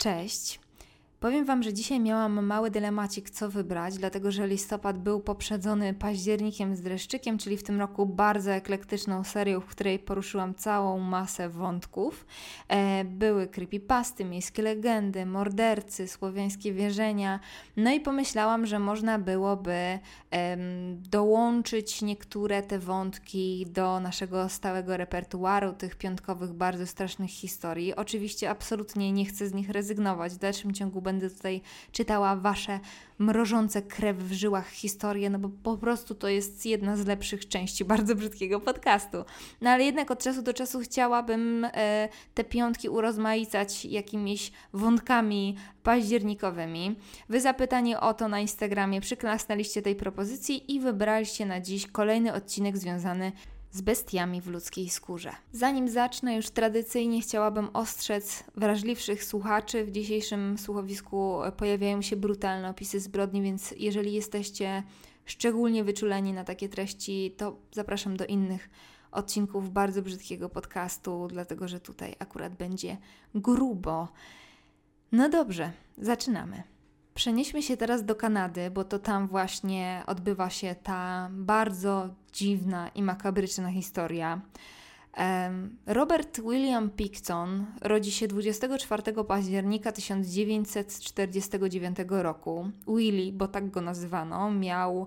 Cześć. Powiem Wam, że dzisiaj miałam mały dylemacik, co wybrać, dlatego że listopad był poprzedzony październikiem z dreszczykiem, czyli w tym roku bardzo eklektyczną serią, w której poruszyłam całą masę wątków. E, były creepypasty, miejskie legendy, mordercy, słowiańskie wierzenia. No i pomyślałam, że można byłoby dołączyć niektóre te wątki do naszego stałego repertuaru, tych piątkowych, bardzo strasznych historii. Oczywiście absolutnie nie chcę z nich rezygnować. W dalszym ciągu będę tutaj czytała Wasze mrożące krew w żyłach historie, no bo po prostu to jest jedna z lepszych części bardzo brzydkiego podcastu. No ale jednak od czasu do czasu chciałabym e, te piątki urozmaicać jakimiś wątkami październikowymi. Wy zapytanie o to na Instagramie przyklasnęliście tej propozycji i wybraliście na dziś kolejny odcinek związany z bestiami w ludzkiej skórze. Zanim zacznę, już tradycyjnie chciałabym ostrzec wrażliwszych słuchaczy. W dzisiejszym słuchowisku pojawiają się brutalne opisy zbrodni, więc jeżeli jesteście szczególnie wyczuleni na takie treści, to zapraszam do innych odcinków bardzo brzydkiego podcastu, dlatego że tutaj akurat będzie grubo. No dobrze, zaczynamy. Przenieśmy się teraz do Kanady, bo to tam właśnie odbywa się ta bardzo dziwna i makabryczna historia. Robert William Picton rodzi się 24 października 1949 roku. Willie, bo tak go nazywano, miał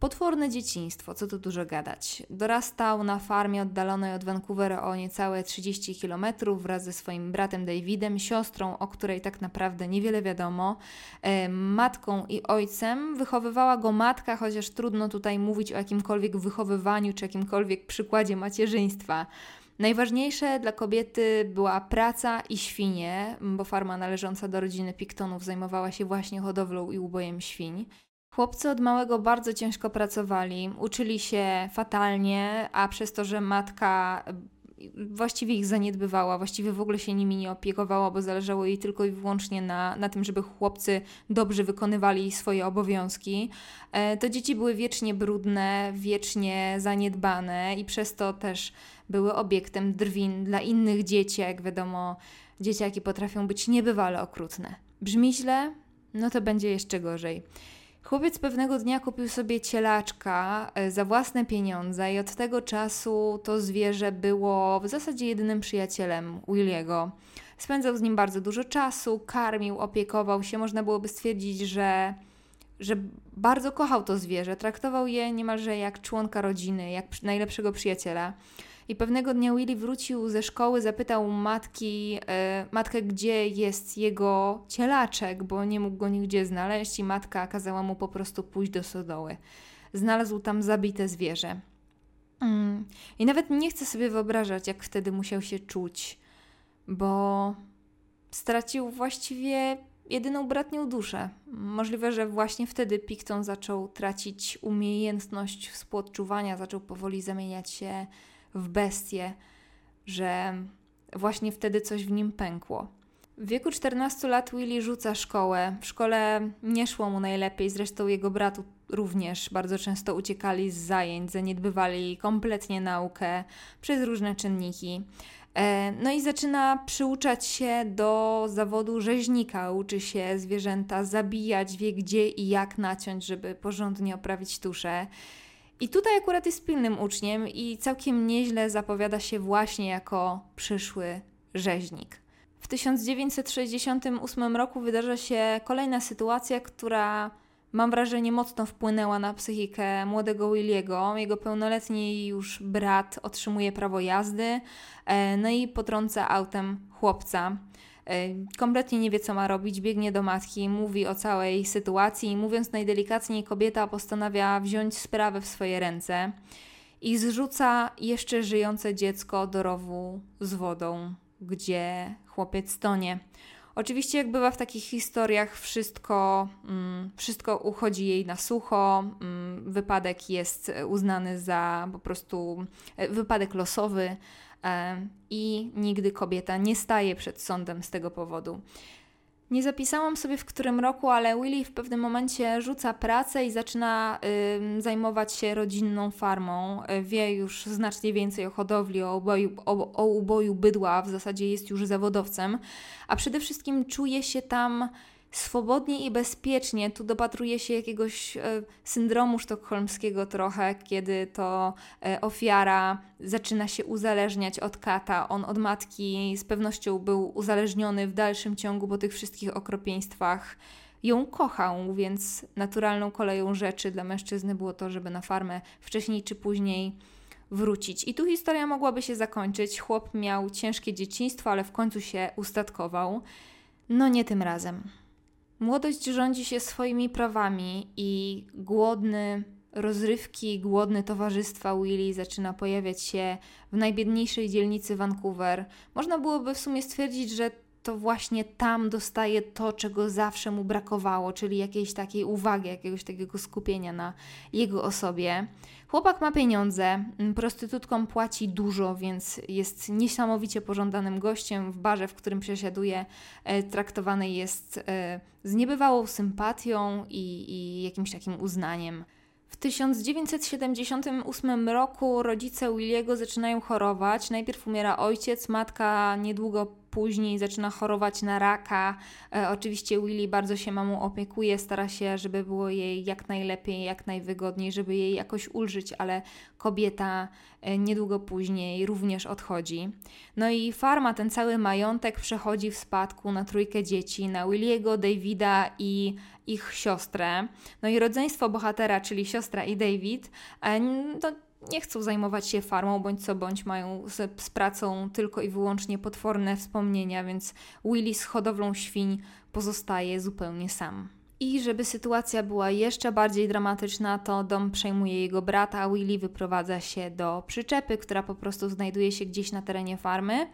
Potworne dzieciństwo, co tu dużo gadać. Dorastał na farmie oddalonej od Vancouver o niecałe 30 km wraz ze swoim bratem Davidem, siostrą, o której tak naprawdę niewiele wiadomo, e, matką i ojcem. Wychowywała go matka, chociaż trudno tutaj mówić o jakimkolwiek wychowywaniu czy jakimkolwiek przykładzie macierzyństwa. Najważniejsze dla kobiety była praca i świnie, bo farma należąca do rodziny Piktonów zajmowała się właśnie hodowlą i ubojem świń. Chłopcy od małego bardzo ciężko pracowali, uczyli się fatalnie, a przez to, że matka właściwie ich zaniedbywała, właściwie w ogóle się nimi nie opiekowała, bo zależało jej tylko i wyłącznie na, na tym, żeby chłopcy dobrze wykonywali swoje obowiązki. E, to dzieci były wiecznie brudne, wiecznie zaniedbane i przez to też były obiektem drwin dla innych dzieci, jak wiadomo, dzieciaki potrafią być niebywale okrutne. Brzmi źle? No to będzie jeszcze gorzej. Chłopiec pewnego dnia kupił sobie cielaczka e, za własne pieniądze i od tego czasu to zwierzę było w zasadzie jedynym przyjacielem Williego. Spędzał z nim bardzo dużo czasu, karmił, opiekował się. Można byłoby stwierdzić, że, że bardzo kochał to zwierzę. Traktował je niemalże jak członka rodziny, jak najlepszego przyjaciela. I pewnego dnia Willy wrócił ze szkoły, zapytał matki, e, matkę, gdzie jest jego cielaczek, bo nie mógł go nigdzie znaleźć i matka kazała mu po prostu pójść do sodoły. Znalazł tam zabite zwierzę. Mm. I nawet nie chcę sobie wyobrażać, jak wtedy musiał się czuć, bo stracił właściwie jedyną bratnią duszę. Możliwe, że właśnie wtedy Picton zaczął tracić umiejętność współodczuwania, zaczął powoli zamieniać się w bestię, że właśnie wtedy coś w nim pękło. W wieku 14 lat Willy rzuca szkołę. W szkole nie szło mu najlepiej, zresztą jego bratu również bardzo często uciekali z zajęć, zaniedbywali kompletnie naukę przez różne czynniki. E, no i zaczyna przyuczać się do zawodu rzeźnika. Uczy się zwierzęta zabijać, wie gdzie i jak naciąć, żeby porządnie oprawić tuszę. I tutaj akurat jest pilnym uczniem i całkiem nieźle zapowiada się właśnie jako przyszły rzeźnik. W 1968 roku wydarza się kolejna sytuacja, która mam wrażenie mocno wpłynęła na psychikę młodego Williego. Jego pełnoletni już brat otrzymuje prawo jazdy, e, no i potrąca autem chłopca. Kompletnie nie wie, co ma robić, biegnie do matki, mówi o całej sytuacji i mówiąc najdelikatniej, kobieta postanawia wziąć sprawę w swoje ręce i zrzuca jeszcze żyjące dziecko do rowu z wodą, gdzie chłopiec tonie. Oczywiście, jak bywa w takich historiach, wszystko, mm, wszystko uchodzi jej na sucho. Mm, wypadek jest uznany za po prostu e, wypadek losowy i nigdy kobieta nie staje przed sądem z tego powodu. Nie zapisałam sobie w którym roku, ale Willy w pewnym momencie rzuca pracę i zaczyna y, zajmować się rodzinną farmą. Wie już znacznie więcej o hodowli, o uboju, o, o uboju bydła, w zasadzie jest już zawodowcem, a przede wszystkim czuje się tam swobodnie i bezpiecznie. Tu dopatruje się jakiegoś e, syndromu sztokholmskiego trochę, kiedy to e, ofiara zaczyna się uzależniać od kata. On od matki z pewnością był uzależniony w dalszym ciągu po tych wszystkich okropieństwach. Ją kochał, więc naturalną koleją rzeczy dla mężczyzny było to, żeby na farmę wcześniej czy później wrócić. I tu historia mogłaby się zakończyć. Chłop miał ciężkie dzieciństwo, ale w końcu się ustatkował. No nie tym razem. Młodość rządzi się swoimi prawami i głodny rozrywki, głodny towarzystwa Willy zaczyna pojawiać się w najbiedniejszej dzielnicy Vancouver. Można byłoby w sumie stwierdzić, że to właśnie tam dostaje to, czego zawsze mu brakowało, czyli jakiejś takiej uwagi, jakiegoś takiego skupienia na jego osobie. Chłopak ma pieniądze, prostytutkom płaci dużo, więc jest niesamowicie pożądanym gościem w barze, w którym przesiaduje, e, traktowany jest e, z niebywałą sympatią i, i jakimś takim uznaniem. W 1978 roku rodzice Williego zaczynają chorować. Najpierw umiera ojciec, matka niedługo później zaczyna chorować na raka. E, oczywiście Willy bardzo się mamą opiekuje, stara się, żeby było jej jak najlepiej, jak najwygodniej, żeby jej jakoś ulżyć, ale kobieta e, niedługo później również odchodzi. No i farma, ten cały majątek przechodzi w spadku na trójkę dzieci, na Williego, Davida i ich siostrę. No i rodzeństwo bohatera, czyli siostra i David, e, to nie chcą zajmować się farmą, bądź co bądź mają z, z pracą tylko i wyłącznie potworne wspomnienia, więc Willy z hodowlą świń pozostaje zupełnie sam. I żeby sytuacja była jeszcze bardziej dramatyczna, to dom przejmuje jego brata, a Willy wyprowadza się do przyczepy, która po prostu znajduje się gdzieś na terenie farmy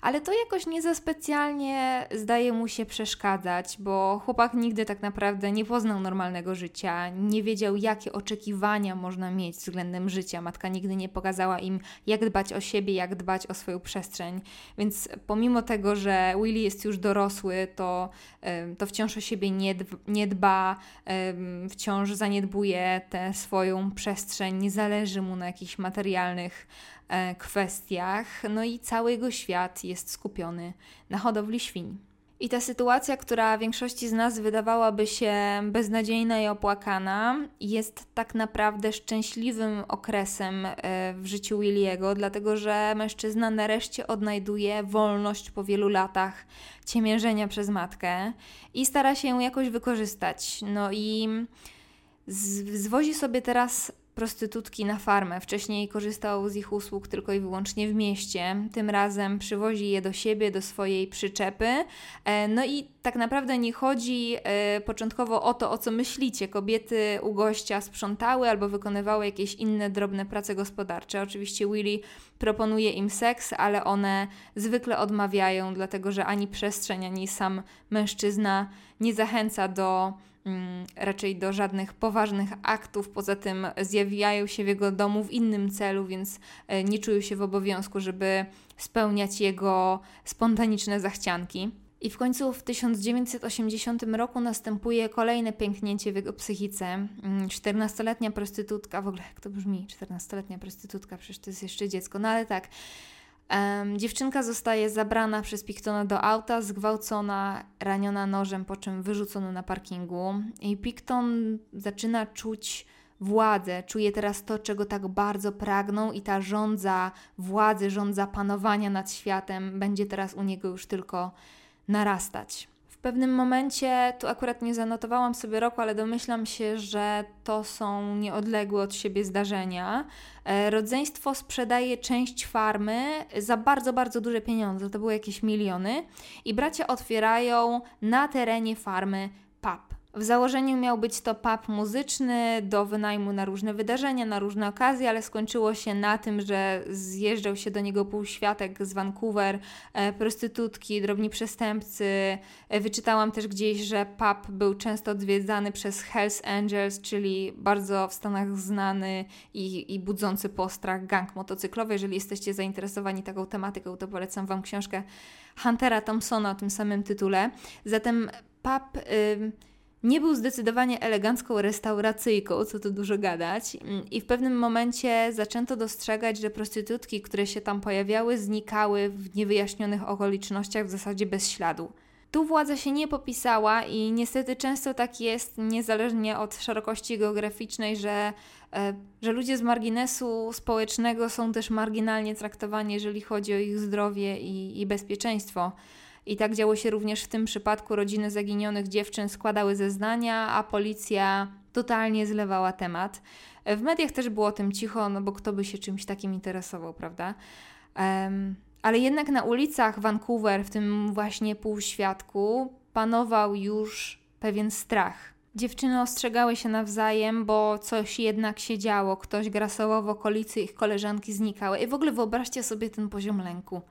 ale to jakoś nie za specjalnie zdaje mu się przeszkadzać, bo chłopak nigdy tak naprawdę nie poznał normalnego życia, nie wiedział, jakie oczekiwania można mieć względem życia. Matka nigdy nie pokazała im, jak dbać o siebie, jak dbać o swoją przestrzeń. Więc pomimo tego, że Willy jest już dorosły, to, to wciąż o siebie nie, nie dba, wciąż zaniedbuje tę swoją przestrzeń, nie zależy mu na jakichś materialnych kwestiach, no i cały jego świat jest skupiony na hodowli świń. I ta sytuacja, która większości z nas wydawałaby się beznadziejna i opłakana, jest tak naprawdę szczęśliwym okresem e, w życiu Williego, dlatego że mężczyzna nareszcie odnajduje wolność po wielu latach ciemiężenia przez matkę i stara się ją jakoś wykorzystać. No i zwozi sobie teraz prostytutki na farmę. Wcześniej korzystał z ich usług tylko i wyłącznie w mieście. Tym razem przywozi je do siebie, do swojej przyczepy. E, no i tak naprawdę nie chodzi e, początkowo o to, o co myślicie. Kobiety u gościa sprzątały albo wykonywały jakieś inne drobne prace gospodarcze. Oczywiście Willy proponuje im seks, ale one zwykle odmawiają, dlatego że ani przestrzeń, ani sam mężczyzna nie zachęca do raczej do żadnych poważnych aktów. Poza tym zjawiają się w jego domu w innym celu, więc e, nie czują się w obowiązku, żeby spełniać jego spontaniczne zachcianki. I w końcu w 1980 roku następuje kolejne pęknięcie w jego psychice. 14-letnia mm, prostytutka, w ogóle jak to brzmi, 14-letnia prostytutka, przecież to jest jeszcze dziecko, no ale tak. Um, dziewczynka zostaje zabrana przez Pictona do auta, zgwałcona, raniona nożem, po czym wyrzucona na parkingu. I Picton zaczyna czuć władzę, czuje teraz to, czego tak bardzo pragną, i ta rządza władzy, rządza panowania nad światem będzie teraz u niego już tylko narastać pewnym momencie, tu akurat nie zanotowałam sobie roku, ale domyślam się, że to są nieodległe od siebie zdarzenia. E, rodzeństwo sprzedaje część farmy za bardzo, bardzo duże pieniądze, to były jakieś miliony, i bracia otwierają na terenie farmy pub. W założeniu miał być to pub muzyczny do wynajmu na różne wydarzenia, na różne okazje, ale skończyło się na tym, że zjeżdżał się do niego półświatek z Vancouver, e, prostytutki, drobni przestępcy. E, wyczytałam też gdzieś, że pub był często odwiedzany przez Hells Angels, czyli bardzo w Stanach znany i, i budzący postrach gang motocyklowy. Jeżeli jesteście zainteresowani taką tematyką, to polecam Wam książkę Huntera Thompsona o tym samym tytule. Zatem pub... nie był zdecydowanie elegancką restauracyjką, co tu dużo gadać, i w pewnym momencie zaczęto dostrzegać, że prostytutki, które się tam pojawiały, znikały w niewyjaśnionych okolicznościach w zasadzie bez śladu. Tu władza się nie popisała i niestety często tak jest, niezależnie od szerokości geograficznej, że, e, że ludzie z marginesu społecznego są też marginalnie traktowani, jeżeli chodzi o ich zdrowie i, i bezpieczeństwo. I tak działo się również w tym przypadku. Rodziny zaginionych dziewczyn składały zeznania, a policja totalnie zlewała temat. W mediach też było o tym cicho, no bo kto by się czymś takim interesował, prawda? Um, ale jednak na ulicach Vancouver, w tym właśnie półświadku, panował już pewien strach. Dziewczyny ostrzegały się nawzajem, bo coś jednak się działo, ktoś grasował w okolicy, ich koleżanki znikały. I w ogóle wyobraźcie sobie ten poziom lęku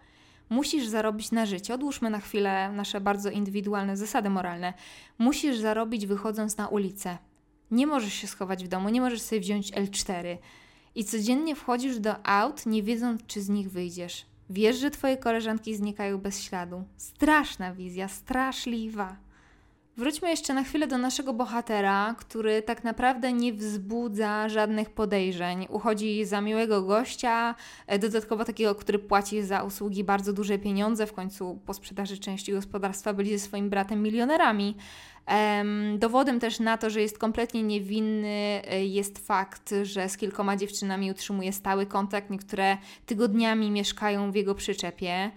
musisz zarobić na życie. Odłóżmy na chwilę nasze bardzo indywidualne zasady moralne. Musisz zarobić wychodząc na ulicę. Nie możesz się schować w domu, nie możesz sobie wziąć L4. I codziennie wchodzisz do aut, nie wiedząc, czy z nich wyjdziesz. Wiesz, że twoje koleżanki znikają bez śladu. Straszna wizja, straszliwa. Wróćmy jeszcze na chwilę do naszego bohatera, który tak naprawdę nie wzbudza żadnych podejrzeń. Uchodzi za miłego gościa, e, dodatkowo takiego, który płaci za usługi bardzo duże pieniądze. W końcu po sprzedaży części gospodarstwa byli ze swoim bratem milionerami. Dowodem też na to, że jest kompletnie niewinny, e, jest fakt, że z kilkoma dziewczynami utrzymuje stały kontakt. Niektóre tygodniami mieszkają w jego przyczepie.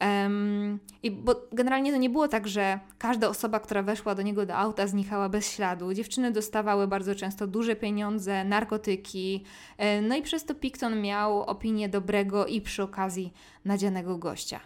Um, i bo generalnie to nie było tak, że każda osoba, która weszła do niego do auta, znikała bez śladu. Dziewczyny dostawały bardzo często duże pieniądze, narkotyki, e, no i przez to Picton miał opinię dobrego i przy okazji nadzianego gościa.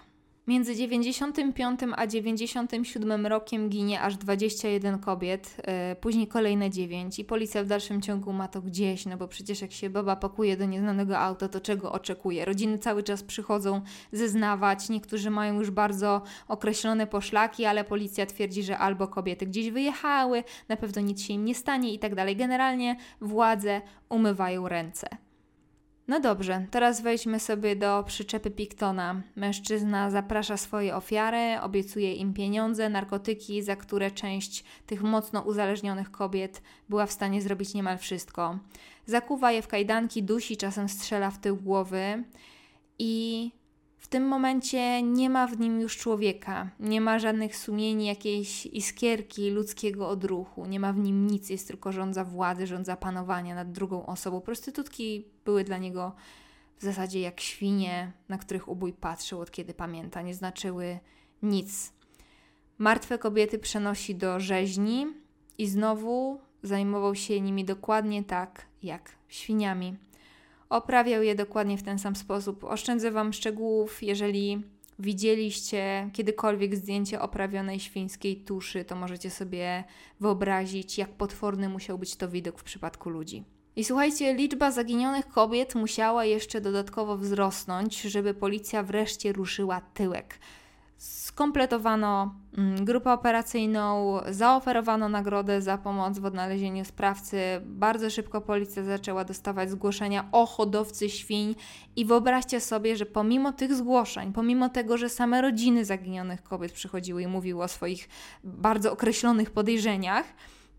Między 95 a 97 rokiem ginie aż 21 kobiet, yy, później kolejne 9 i policja w dalszym ciągu ma to gdzieś, no bo przecież jak się baba pakuje do nieznanego auta, to czego oczekuje? Rodziny cały czas przychodzą zeznawać, niektórzy mają już bardzo określone poszlaki, ale policja twierdzi, że albo kobiety gdzieś wyjechały, na pewno nic się im nie stanie i tak dalej. Generalnie władze umywają ręce. No dobrze, teraz wejdźmy sobie do przyczepy Piktona. Mężczyzna zaprasza swoje ofiary, obiecuje im pieniądze, narkotyki, za które część tych mocno uzależnionych kobiet była w stanie zrobić niemal wszystko. Zakuwa je w kajdanki, dusi, czasem strzela w tył głowy i w tym momencie nie ma w nim już człowieka, nie ma żadnych sumieni, jakiejś iskierki ludzkiego odruchu, nie ma w nim nic, jest tylko rządza władzy, rządza panowania nad drugą osobą. Prostytutki były dla niego w zasadzie jak świnie, na których ubój patrzył od kiedy pamięta, nie znaczyły nic. Martwe kobiety przenosi do rzeźni i znowu zajmował się nimi dokładnie tak jak świniami. Oprawiał je dokładnie w ten sam sposób. Oszczędzę Wam szczegółów, jeżeli widzieliście kiedykolwiek zdjęcie oprawionej świńskiej tuszy, to możecie sobie wyobrazić, jak potworny musiał być to widok w przypadku ludzi. I słuchajcie, liczba zaginionych kobiet musiała jeszcze dodatkowo wzrosnąć, żeby policja wreszcie ruszyła tyłek skompletowano mm, grupę operacyjną, zaoferowano nagrodę za pomoc w odnalezieniu sprawcy. Bardzo szybko policja zaczęła dostawać zgłoszenia o hodowcy świń i wyobraźcie sobie, że pomimo tych zgłoszeń, pomimo tego, że same rodziny zaginionych kobiet przychodziły i mówiły o swoich bardzo określonych podejrzeniach,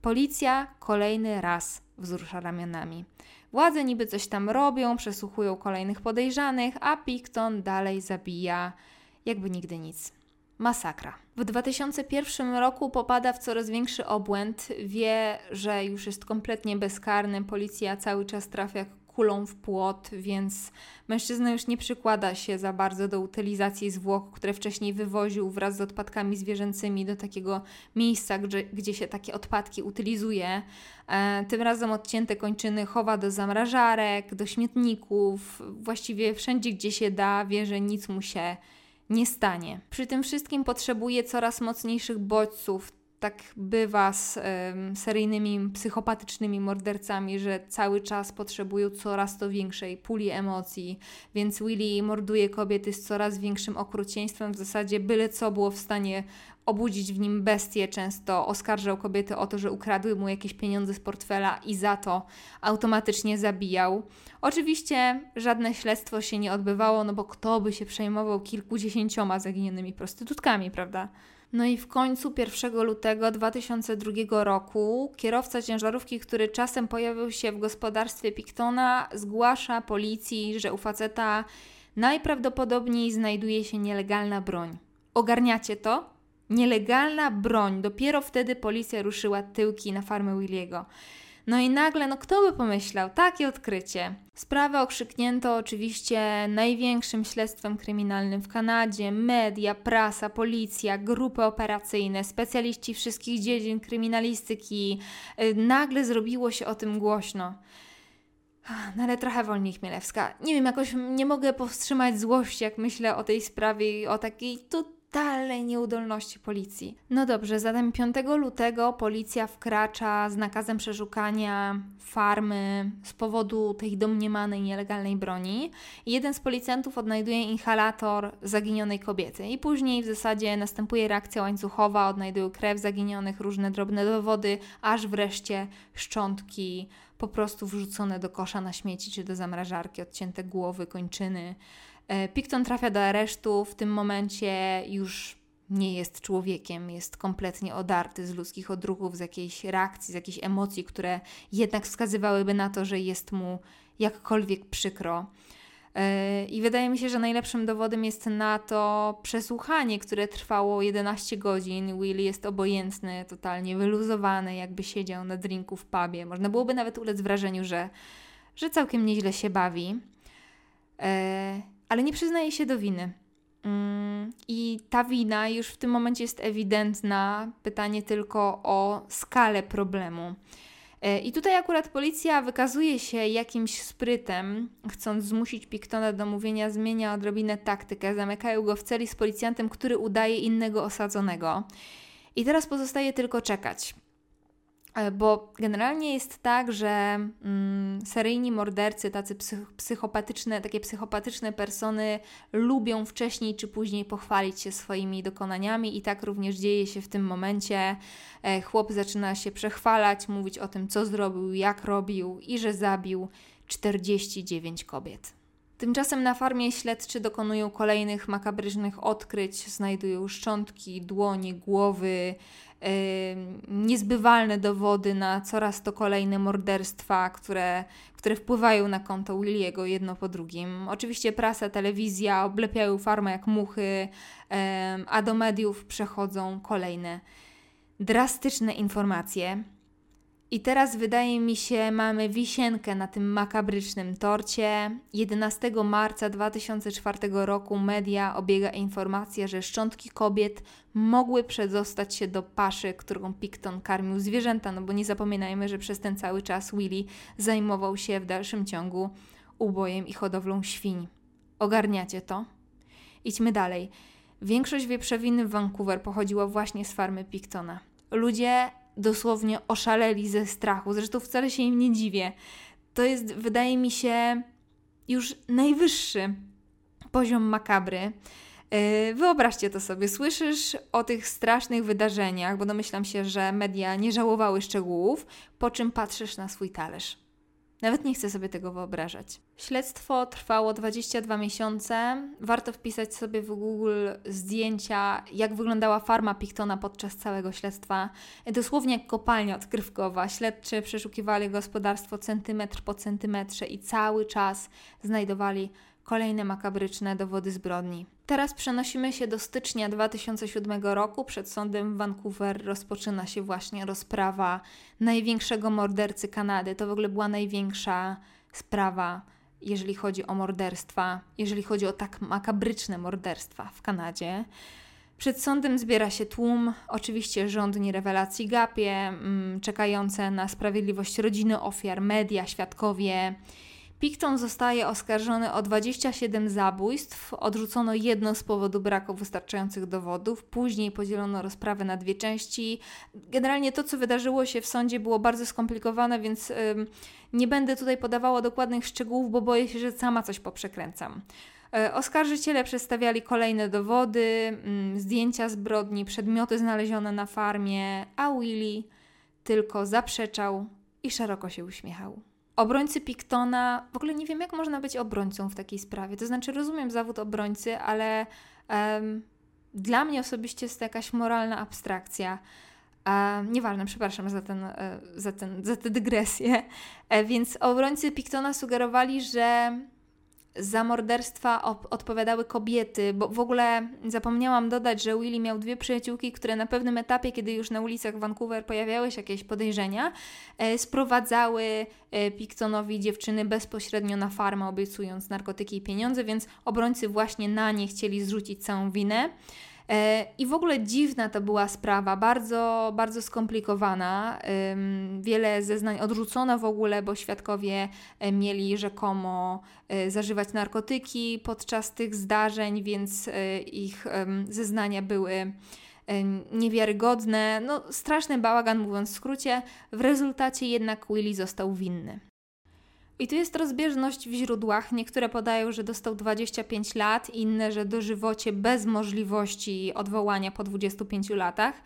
policja kolejny raz wzrusza ramionami. Władze niby coś tam robią, przesłuchują kolejnych podejrzanych, a Picton dalej zabija jakby nigdy nic. Masakra. W 2001 roku popada w coraz większy obłęd, wie, że już jest kompletnie bezkarny, policja cały czas trafia kulą w płot, więc mężczyzna już nie przykłada się za bardzo do utylizacji zwłok, które wcześniej wywoził wraz z odpadkami zwierzęcymi do takiego miejsca, gdzie, gdzie się takie odpadki utylizuje. E, tym razem odcięte kończyny chowa do zamrażarek, do śmietników, właściwie wszędzie, gdzie się da, wie, że nic mu się nie stanie. Przy tym wszystkim potrzebuje coraz mocniejszych bodźców, tak bywa z um, seryjnymi, psychopatycznymi mordercami, że cały czas potrzebują coraz to większej puli emocji, więc Willy morduje kobiety z coraz większym okrucieństwem, w zasadzie byle co było w stanie obudzić w nim bestię, często oskarżał kobiety o to, że ukradły mu jakieś pieniądze z portfela i za to automatycznie zabijał. Oczywiście żadne śledztwo się nie odbywało, no bo kto by się przejmował kilkudziesięcioma zaginionymi prostytutkami, prawda? No i w końcu 1 lutego 2002 roku kierowca ciężarówki, który czasem pojawił się w gospodarstwie Pictona, zgłasza policji, że u faceta najprawdopodobniej znajduje się nielegalna broń. Ogarniacie to? Nielegalna broń. Dopiero wtedy policja ruszyła tyłki na farmę Williego. No i nagle, no kto by pomyślał, takie odkrycie. Sprawę okrzyknięto oczywiście największym śledztwem kryminalnym w Kanadzie. Media, prasa, policja, grupy operacyjne, specjaliści wszystkich dziedzin kryminalistyki. Y, nagle zrobiło się o tym głośno. No ale trochę wolniej Chmielewska. Nie wiem, jakoś nie mogę powstrzymać złości, jak myślę o tej sprawie i o takiej tu totalnej nieudolności policji. No dobrze, zatem 5 lutego policja wkracza z nakazem przeszukania farmy z powodu tej domniemanej nielegalnej broni. Jeden z policjantów odnajduje inhalator zaginionej kobiety i później w zasadzie następuje reakcja łańcuchowa, odnajdują krew zaginionych, różne drobne dowody, aż wreszcie szczątki po prostu wrzucone do kosza na śmieci czy do zamrażarki, odcięte głowy, kończyny. E, Picton trafia do aresztu, w tym momencie już nie jest człowiekiem, jest kompletnie odarty z ludzkich odruchów, z jakiejś reakcji, z jakichś emocji, które jednak wskazywałyby na to, że jest mu jakkolwiek przykro. E, I wydaje mi się, że najlepszym dowodem jest na to przesłuchanie, które trwało 11 godzin. Will jest obojętny, totalnie wyluzowany, jakby siedział na drinku w pubie. Można byłoby nawet ulec wrażeniu, że, że całkiem nieźle się bawi. Ale nie przyznaje się do winy. Mm, I ta wina już w tym momencie jest ewidentna. Pytanie tylko o skalę problemu. E, I tutaj akurat policja wykazuje się jakimś sprytem, chcąc zmusić Pictona do mówienia, zmienia odrobinę taktykę, zamykają go w celi z policjantem, który udaje innego osadzonego. I teraz pozostaje tylko czekać. E, bo generalnie jest tak, że mm, seryjni mordercy, tacy psych psychopatyczne, takie psychopatyczne persony lubią wcześniej czy później pochwalić się swoimi dokonaniami i tak również dzieje się w tym momencie. E, chłop zaczyna się przechwalać, mówić o tym, co zrobił, jak robił i że zabił 49 kobiet. Tymczasem na farmie śledczy dokonują kolejnych makabrycznych odkryć, znajdują szczątki, dłonie, głowy, niezbywalne dowody na coraz to kolejne morderstwa, które, które wpływają na konto Williego jedno po drugim. Oczywiście prasa, telewizja oblepiają farmę jak muchy, a do mediów przechodzą kolejne drastyczne informacje. I teraz wydaje mi się, mamy wisienkę na tym makabrycznym torcie. 11 marca 2004 roku media obiega informacja, że szczątki kobiet mogły przedostać się do paszy, którą Picton karmił zwierzęta, no bo nie zapominajmy, że przez ten cały czas Willy zajmował się w dalszym ciągu ubojem i hodowlą świń. Ogarniacie to? Idźmy dalej. Większość wieprzowiny w Vancouver pochodziła właśnie z farmy Pictona. Ludzie dosłownie oszaleli ze strachu. Zresztą wcale się im nie dziwię. To jest, wydaje mi się, już najwyższy poziom makabry. E, wyobraźcie to sobie, słyszysz o tych strasznych wydarzeniach, bo domyślam się, że media nie żałowały szczegółów, po czym patrzysz na swój talerz. Nawet nie chcę sobie tego wyobrażać. Śledztwo trwało 22 miesiące. Warto wpisać sobie w Google zdjęcia, jak wyglądała farma Pictona podczas całego śledztwa. Dosłownie jak kopalnia odkrywkowa. Śledczy przeszukiwali gospodarstwo centymetr po centymetrze i cały czas znajdowali kolejne makabryczne dowody zbrodni. Teraz przenosimy się do stycznia 2007 roku. Przed sądem w Vancouver rozpoczyna się właśnie rozprawa największego mordercy Kanady. To w ogóle była największa sprawa, jeżeli chodzi o morderstwa, jeżeli chodzi o tak makabryczne morderstwa w Kanadzie. Przed sądem zbiera się tłum, oczywiście rządni rewelacji gapie, mm, czekające na sprawiedliwość rodziny ofiar, media, świadkowie. Picton zostaje oskarżony o 27 zabójstw, odrzucono jedno z powodu braku wystarczających dowodów, później podzielono rozprawę na dwie części. Generalnie to, co wydarzyło się w sądzie, było bardzo skomplikowane, więc ym, nie będę tutaj podawała dokładnych szczegółów, bo boję się, że sama coś poprzekręcam. E, oskarżyciele przedstawiali kolejne dowody, mm, zdjęcia zbrodni, przedmioty znalezione na farmie, a Willy tylko zaprzeczał i szeroko się uśmiechał. Obrońcy Pictona, w ogóle nie wiem, jak można być obrońcą w takiej sprawie. To znaczy, rozumiem zawód obrońcy, ale um, dla mnie osobiście jest to jakaś moralna abstrakcja. E, nieważne, przepraszam za, ten, e, za, ten, za tę dygresję. E, więc obrońcy Pictona sugerowali, że za morderstwa odpowiadały kobiety, bo w ogóle zapomniałam dodać, że Willy miał dwie przyjaciółki, które na pewnym etapie, kiedy już na ulicach Vancouver pojawiały się jakieś podejrzenia, e, sprowadzały e, dziewczyny bezpośrednio na farmę, obiecując narkotyki i pieniądze, więc obrońcy właśnie na nie chcieli zrzucić całą winę. E, I w ogóle dziwna to była sprawa, bardzo, bardzo skomplikowana. Wiele zeznań odrzucono w ogóle, bo świadkowie e, mieli rzekomo e, zażywać narkotyki podczas tych zdarzeń, więc ich zeznania były niewiarygodne. No, straszny bałagan, mówiąc w skrócie. W rezultacie jednak Willy został winny. I tu jest rozbieżność w źródłach. Niektóre podają, że dostał 25 lat, inne, że dożywocie bez możliwości odwołania po 25 latach.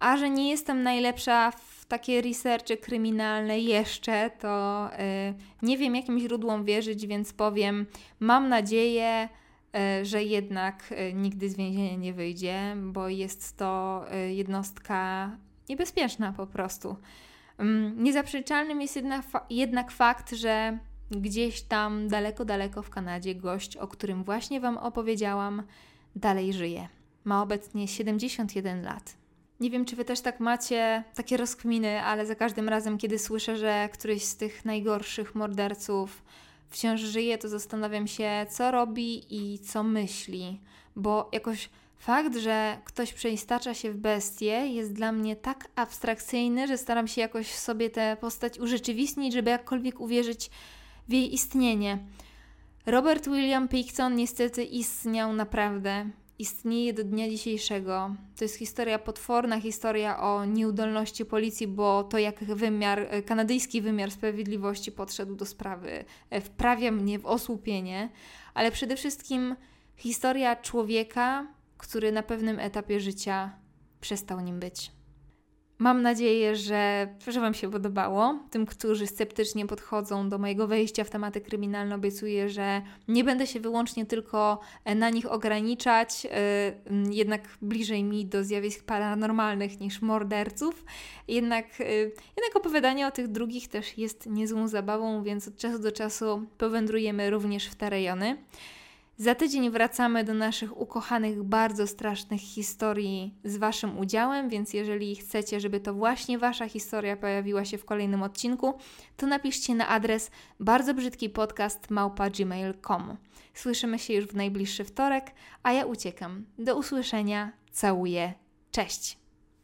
A że nie jestem najlepsza w takie researchy kryminalne jeszcze, to yy, nie wiem jakim źródłom wierzyć, więc powiem, mam nadzieję, yy, że jednak yy, nigdy z więzienia nie wyjdzie, bo jest to y, jednostka niebezpieczna po prostu. Niezaprzeczalnym jest jednak, jednak fakt, że gdzieś tam daleko, daleko w Kanadzie gość, o którym właśnie Wam opowiedziałam, dalej żyje. Ma obecnie 71 lat. Nie wiem, czy Wy też tak macie takie rozkminy, ale za każdym razem, kiedy słyszę, że któryś z tych najgorszych morderców wciąż żyje, to zastanawiam się, co robi i co myśli, bo jakoś Fakt, że ktoś przeistacza się w bestię jest dla mnie tak abstrakcyjny, że staram się jakoś sobie tę postać urzeczywistnić, żeby jakkolwiek uwierzyć w jej istnienie. Robert William Picton niestety istniał naprawdę. Istnieje do dnia dzisiejszego. To jest historia potworna, historia o nieudolności policji, bo to jak wymiar, kanadyjski wymiar sprawiedliwości podszedł do sprawy, e, wprawia mnie w osłupienie, ale przede wszystkim historia człowieka, który na pewnym etapie życia przestał nim być. Mam nadzieję, że, że Wam się podobało. Tym, którzy sceptycznie podchodzą do mojego wejścia w tematy kryminalne, obiecuję, że nie będę się wyłącznie tylko na nich ograniczać, yy, jednak bliżej mi do zjawisk paranormalnych niż morderców. Jednak, yy, jednak opowiadanie o tych drugich też jest niezłą zabawą, więc od czasu do czasu powędrujemy również w te rejony. Za tydzień wracamy do naszych ukochanych, bardzo strasznych historii z Waszym udziałem, więc jeżeli chcecie, żeby to właśnie Wasza historia pojawiła się w kolejnym odcinku, to napiszcie na adres bardzo brzydki podcast małpa.gmail.com. Słyszymy się już w najbliższy wtorek, a ja uciekam. Do usłyszenia, całuję, cześć!